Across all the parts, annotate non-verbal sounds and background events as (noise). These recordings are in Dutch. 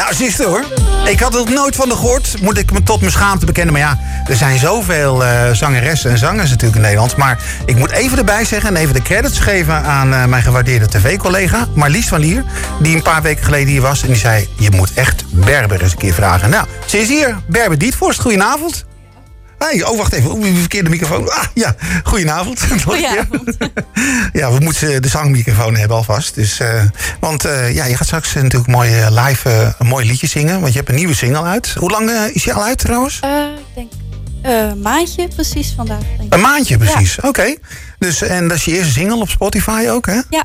Nou, zuster hoor. Ik had het nooit van de gehoord, moet ik me tot mijn schaamte bekennen. Maar ja, er zijn zoveel uh, zangeressen en zangers natuurlijk in Nederland. Maar ik moet even erbij zeggen en even de credits geven aan uh, mijn gewaardeerde tv-collega Marlies van Lier. Die een paar weken geleden hier was en die zei, je moet echt Berber eens een keer vragen. Nou, ze is hier. Berber Dietvorst, goedenavond. Hey, oh, wacht even. Oeh, verkeerde microfoon. Ah, ja. Goedenavond. (laughs) Goedenavond. (laughs) ja, we moeten de zangmicrofoon hebben alvast. Dus, uh, want uh, ja, je gaat straks natuurlijk mooi uh, live een mooi liedje zingen. Want je hebt een nieuwe single uit. Hoe lang is je al uit trouwens? ik denk een maandje precies vandaag. Denk een maandje precies, ja. oké. Okay. Dus, en dat is je eerste single op Spotify ook, hè? Ja.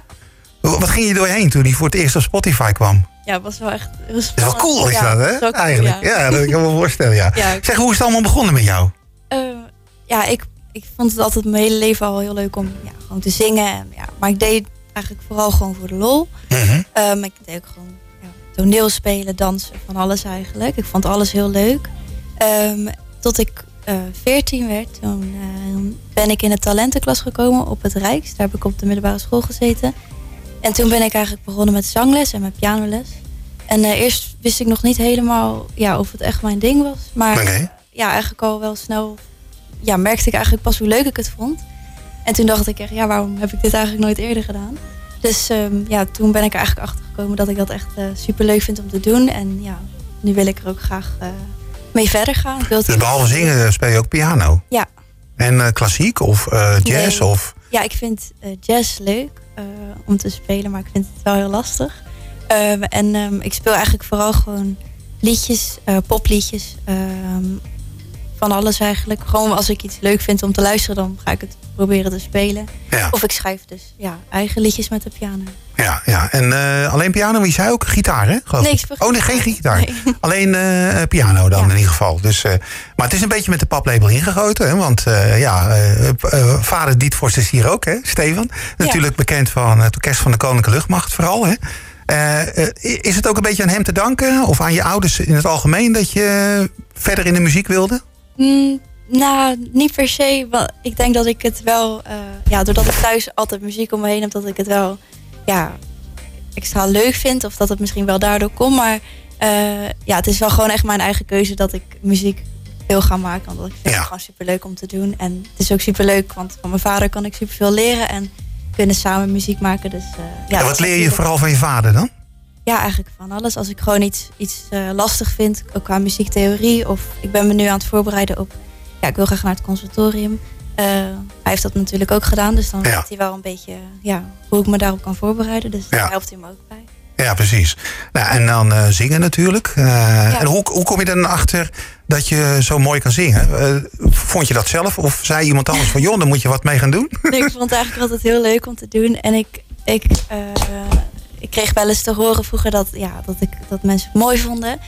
Wat ging je doorheen toen die voor het eerst op Spotify kwam? Ja, het was wel echt... Het was wel cool is dat, hè? Cool, Eigenlijk. Ja. ja. dat kan ik me wel voorstellen, ja. ja zeg, hoe is het allemaal begonnen met jou? Ja, ik, ik vond het altijd mijn hele leven al heel leuk om ja, gewoon te zingen. En, ja, maar ik deed eigenlijk vooral gewoon voor de lol. Mm -hmm. um, ik deed ook gewoon ja, toneel spelen, dansen, van alles eigenlijk. Ik vond alles heel leuk. Um, tot ik uh, 14 werd, toen uh, ben ik in de talentenklas gekomen op het Rijks. Daar heb ik op de middelbare school gezeten. En toen ben ik eigenlijk begonnen met zangles en met pianoles. En uh, eerst wist ik nog niet helemaal ja, of het echt mijn ding was. Maar okay. ja, eigenlijk al wel snel ja, merkte ik eigenlijk pas hoe leuk ik het vond. En toen dacht ik echt, ja, waarom heb ik dit eigenlijk nooit eerder gedaan? Dus um, ja, toen ben ik er eigenlijk achter gekomen dat ik dat echt uh, super leuk vind om te doen. En ja, nu wil ik er ook graag uh, mee verder gaan. Ik wil dus behalve zingen speel je ook piano? Ja. En uh, klassiek of jazz? Nee. Of? Ja, ik vind jazz leuk om te spelen, maar ik vind het wel heel lastig. Ehm, en um, ik speel eigenlijk vooral gewoon liedjes, popliedjes van alles eigenlijk. Gewoon als ik iets leuk vind om te luisteren, dan ga ik het proberen te spelen. Ja. Of ik schrijf dus ja, eigen liedjes met de piano. Ja, ja. en uh, alleen piano, wie zei ook gitaar, hè? Nee, oh, nee, geen gitaar. Nee. (laughs) Alleen uh, piano dan ja. in ieder geval. Dus, uh, maar het is een beetje met de paplepel ingegoten, hè? Want ja, vader Dietvorst is hier ook, hè? Stefan. Natuurlijk ja. bekend van het orkest van de Koninklijke Luchtmacht vooral, hè? is het ook een beetje aan hem te danken, of aan je ouders in het algemeen, dat je verder in de muziek wilde? Mm, nou, niet per se. Want ik denk dat ik het wel, uh, ja, doordat ik thuis altijd muziek om me heen heb, dat ik het wel, ja, extra leuk vind. Of dat het misschien wel daardoor komt. Maar uh, ja, het is wel gewoon echt mijn eigen keuze dat ik muziek wil gaan maken. Want ik vind ja. het gewoon super leuk om te doen. En het is ook super leuk, want van mijn vader kan ik super veel leren. En kunnen samen muziek maken. Dus, uh, ja, en wat leer je vooral van je vader dan? Ja, eigenlijk van alles. Als ik gewoon iets, iets uh, lastig vind, ook qua muziektheorie. Of ik ben me nu aan het voorbereiden op... Ja, ik wil graag naar het conservatorium. Uh, hij heeft dat natuurlijk ook gedaan. Dus dan ja. weet hij wel een beetje ja, hoe ik me daarop kan voorbereiden. Dus daar helpt hij me ook bij. Ja, precies. Nou, en dan uh, zingen natuurlijk. Ja. En hoe, hoe kom je dan achter dat je zo mooi kan zingen? vond je dat zelf? Of zei iemand anders van... (laughs) joh, dan moet je wat mee gaan doen? Nee, ik vond het eigenlijk altijd heel leuk om te doen. En ik... ik ik kreeg wel eens te horen vroeger dat, ja, dat, ik, dat mensen het mooi vonden.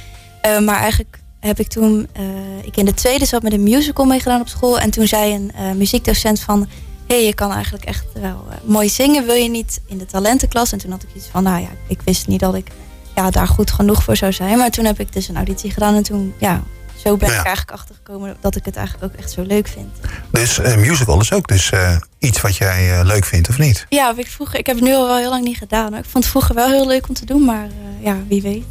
Uh, maar eigenlijk heb ik toen, uh, ik in de tweede zat met een musical meegedaan op school. En toen zei een uh, muziekdocent van, hé, hey, je kan eigenlijk echt wel mooi zingen. Wil je niet in de talentenklas? En toen had ik iets van, nou ja, ik wist niet dat ik ja, daar goed genoeg voor zou zijn. Maar toen heb ik dus een auditie gedaan en toen, ja, zo ben Ja. ik eigenlijk achtergekomen dat ik het eigenlijk ook echt zo leuk vind. Dus eh, musical is ook dus eh, iets wat jij eh, leuk vindt, of niet? Ja, ik, vroeger, ik heb het nu al wel heel lang niet gedaan. hoor. Ik vond het vroeger wel heel leuk om te doen, maar ja, wie weet.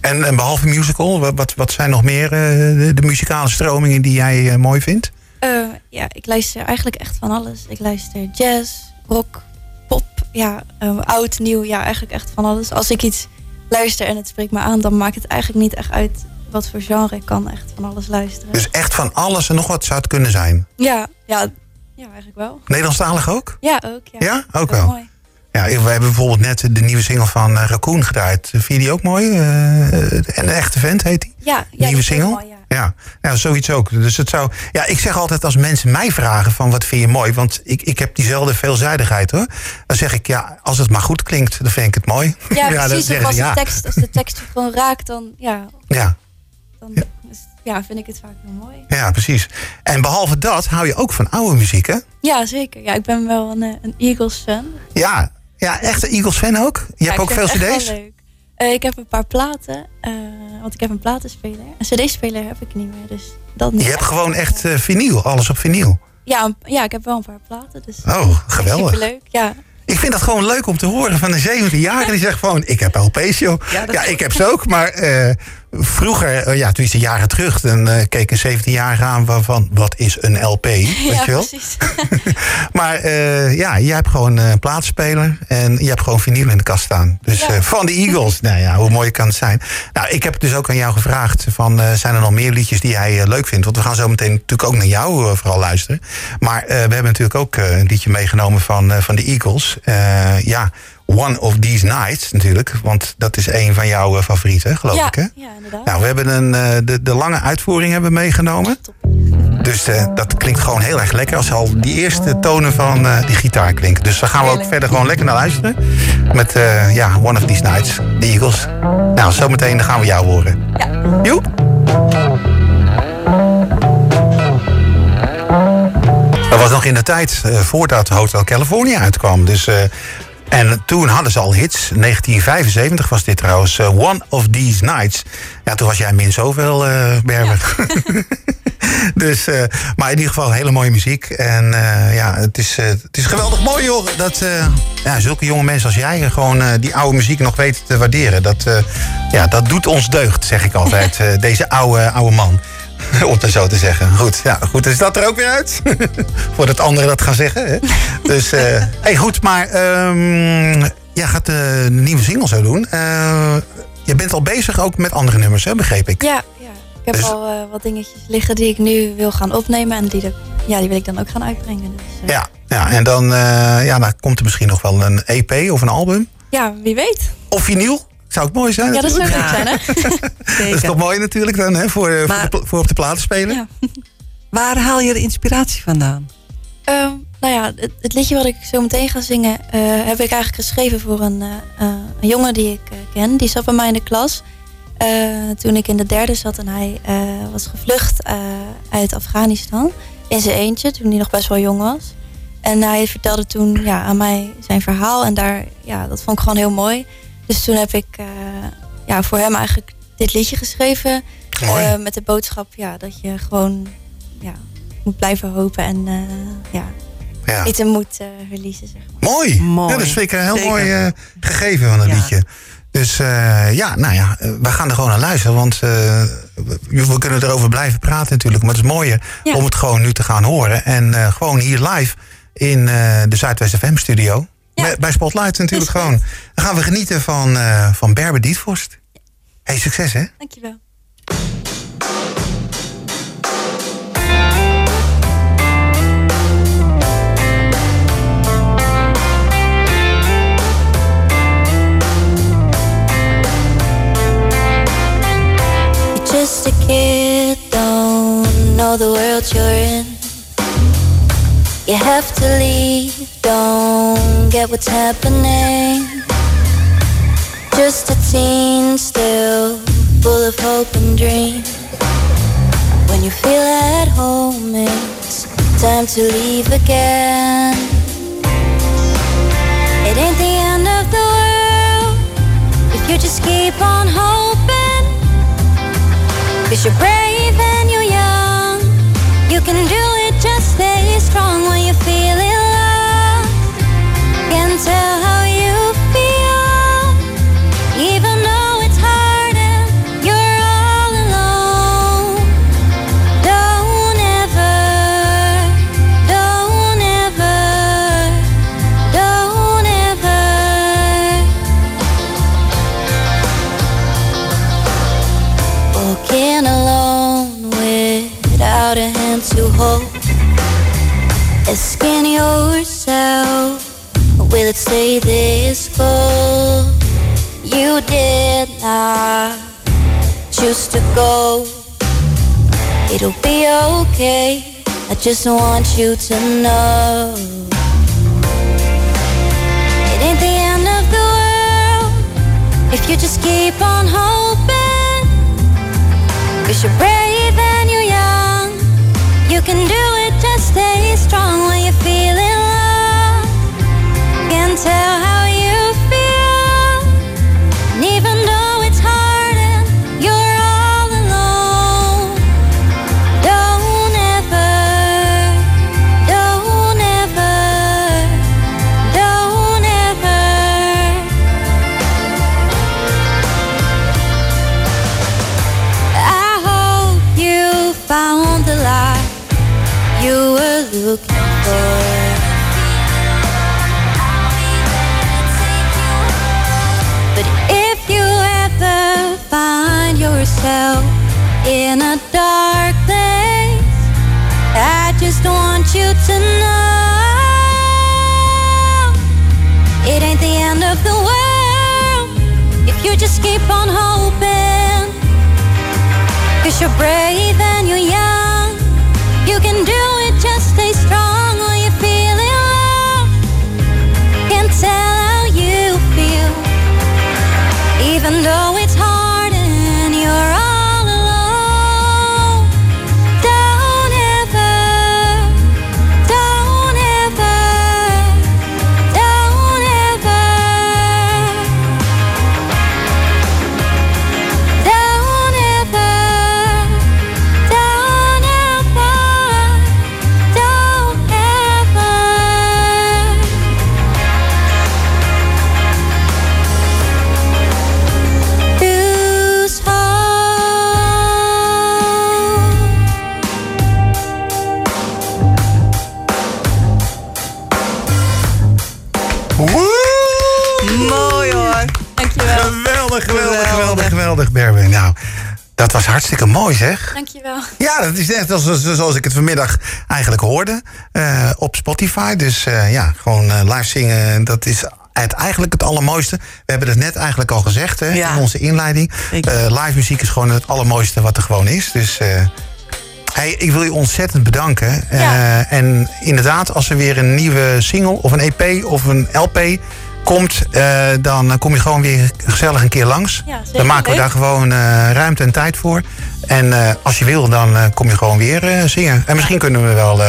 En, en behalve musical, wa- wat, wat zijn nog meer de, de muzikale stromingen die jij mooi vindt? Ja, ik luister eigenlijk echt van alles. Ik luister jazz, rock, pop, ja, oud, nieuw, ja, eigenlijk echt van alles. Als ik iets luister en het spreekt me aan, dan maakt het eigenlijk niet echt uit wat voor genre. Ik kan echt van alles luisteren. Dus echt van alles en nog wat zou het kunnen zijn. Ja, ja, ja, eigenlijk wel. Nederlandstalig ook? Ja, ook. Ja, Ja, ook wel. mooi. Ja, we hebben bijvoorbeeld net de nieuwe single van eh, Raccoon gedraaid. Vind je die ook mooi? Eh, en een echte vent heet die? Ja, ja Nieuwe single? mooi, ja. Ja, ja, zoiets ook. Dus het zou. Ja, ik zeg altijd als mensen mij vragen van wat vind je mooi, want ik, ik heb diezelfde veelzijdigheid hoor. Dan zeg ik ja, als het maar goed klinkt, dan vind ik het mooi. Ja, (laughs) precies. als, de tekst, als de tekst gewoon raakt, dan, ja, Ja, dan Ja. ja, vind ik het vaak heel mooi. ja, precies. En behalve dat hou je ook van oude muziek, hè? Ja, zeker. Ja, ik ben wel een, eh, een Eagles-fan. Ja, ja echte Eagles fan ook. Je Ja, hebt ik ook veel echt CD's. leuk. Eh, ik heb een paar platen, eh, want ik heb een platenspeler. Een CD-speler heb ik niet meer, dus dat niet. Je hebt gewoon echt vinyl, alles op vinyl. Ja, een- ja, ik heb wel een paar platen, dus Oh, geweldig. superleuk. Ja. Ik vind dat gewoon leuk om te horen van een 17-jarige die zegt gewoon... ik heb LP's, joh. Ja, ik heb ze ook, maar vroeger, uh, ja, tenminste jaren terug, dan uh, keek een 17 jaar aan van wat is een LP? (laughs) Weet ja, je wel? precies. (laughs) maar uh, ja, je hebt gewoon een plaatspeler en je hebt gewoon vinyl in de kast staan. Dus ja. van de Eagles, nou ja, hoe mooi kan het zijn? Nou, ik heb dus ook aan jou gevraagd van zijn er nog meer liedjes die jij leuk vindt? Want we gaan zo meteen natuurlijk ook naar jou vooral luisteren. Maar we hebben natuurlijk ook een liedje meegenomen van, van de Eagles. ja, One of These Nights natuurlijk. Want dat is een van jouw favorieten, geloof ja, ik. Hè? Ja, inderdaad. Nou, we hebben een, de, de lange uitvoering hebben meegenomen. Dus uh, dat klinkt gewoon heel erg lekker als al die eerste tonen van uh, die gitaar klinken. Dus daar gaan we ook verder gewoon lekker naar luisteren. Met uh, ja, One of These Nights, de Eagles. Nou, zometeen gaan we jou horen. Ja. Joep. Dat was nog in de tijd voordat Hotel California uitkwam. Dus en toen hadden ze al hits. 1975 was dit trouwens. Uh, One of These Nights. Ja, toen was jij min zoveel, uh, Berber. Ja. (laughs) dus, uh, maar in ieder geval hele mooie muziek. En ja, het is, het is geweldig mooi, joh. Dat ja, zulke jonge mensen als jij gewoon die oude muziek nog weten te waarderen. Dat, ja, dat doet ons deugd, zeg ik altijd. (laughs) deze oude, oude man. (laughs) Om het zo te zeggen. Goed, ja, goed, is dat er ook weer uit? (laughs) Voordat anderen dat gaan zeggen. Hè? Dus, uh, (laughs) hey, goed, maar um, jij gaat de nieuwe single zo doen. Uh, je bent al bezig ook met andere nummers, hè, begreep ik? Ja, ja. ik heb dus... al uh, wat dingetjes liggen die ik nu wil gaan opnemen. En die, de, ja, die wil ik dan ook gaan uitbrengen. Dus, ja, ja, en dan, ja, dan komt er misschien nog wel een EP of een album. Ja, wie weet. Of vinyl? Zou het mooi zijn? Ja, dat zou leuk zijn, hè? (laughs) dat is toch mooi natuurlijk dan, hè? Voor, maar, voor, voor, op de platen spelen. Ja. (laughs) Waar haal je de inspiratie vandaan? Uh, nou ja, het, het, liedje wat ik zo meteen ga zingen... Uh, heb ik eigenlijk geschreven voor een, uh, een jongen die ik ken. Die zat bij mij in de klas. toen ik in de derde zat en hij was gevlucht uit Afghanistan. In zijn eentje, toen hij nog best wel jong was. En hij vertelde toen ja, aan mij zijn verhaal. En daar, ja, dat vond ik gewoon heel mooi. Dus toen heb ik uh, ja, voor hem eigenlijk dit liedje geschreven. Uh, met de boodschap ja, dat je gewoon ja, moet blijven hopen en uh, ja, ja. niet te moet verliezen. Zeg maar. Mooi. mooi. Ja, dat vind ik een heel Zeker. mooi gegeven van het ja. liedje. Dus ja, nou ja, we gaan er gewoon naar luisteren. Want we kunnen erover blijven praten natuurlijk. Maar het is mooier ja. om het gewoon nu te gaan horen. En gewoon hier live in de Zuidwest FM studio. Ja. Bij Spotlight natuurlijk gewoon. Dan gaan we genieten van, uh, van Berber Dietvorst. Hey, succes hè. Dankjewel. Don't what's happening. Just a teen still full of hope and dreams. When you feel at home, it's time to leave again. It ain't the end of the world if you just keep on hoping. Cause you're brave and you're young, you can do to hold. Asking yourself, will it stay this cold? You did not choose to go. It'll be okay. I just want you to know. It ain't the end of the world if you just keep on hoping. Cause you're brave can do in a dark place. I just want you to know Geweldig. Berben. Nou, dat was hartstikke mooi, zeg. Dankjewel. Ja, dat is net als, als- zoals ik het vanmiddag eigenlijk hoorde eh, op Spotify. Dus eh, ja, gewoon eh, live zingen, dat is het, eigenlijk het allermooiste. We hebben het net eigenlijk al gezegd hè, Ja. in onze inleiding. Eh, live muziek is gewoon het allermooiste wat er gewoon is. Dus eh, hey, ik wil je ontzettend bedanken. Eh, Ja. en inderdaad, als er weer een nieuwe single of een EP of een LP komt... eh, dan kom je gewoon weer gezellig een keer langs. Ja, dan maken we daar gewoon eh, ruimte en tijd voor. En eh, als je wil, dan kom je gewoon weer zingen. En misschien kunnen we wel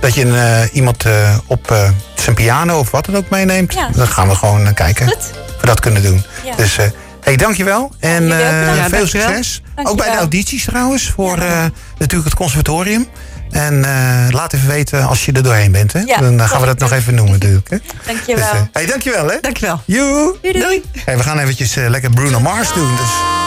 dat je een, iemand op zijn piano of wat dan ook meeneemt. Ja. Dan gaan we gewoon kijken Goed. of we dat kunnen doen. Ja. Dus hey, dankjewel. En veel dankjewel. succes. Ook bij de Dankjewel. audities trouwens. Voor natuurlijk het conservatorium. En eh, laat even weten als je er doorheen bent. Hè? Ja, dan eh, gaan we dat nog even noemen natuurlijk. Hè? Dankjewel. Dus, eh, hey, dankjewel hè. Dankjewel. Joe. Doei doei. Hey, we gaan eventjes lekker Bruno Mars doen. Dus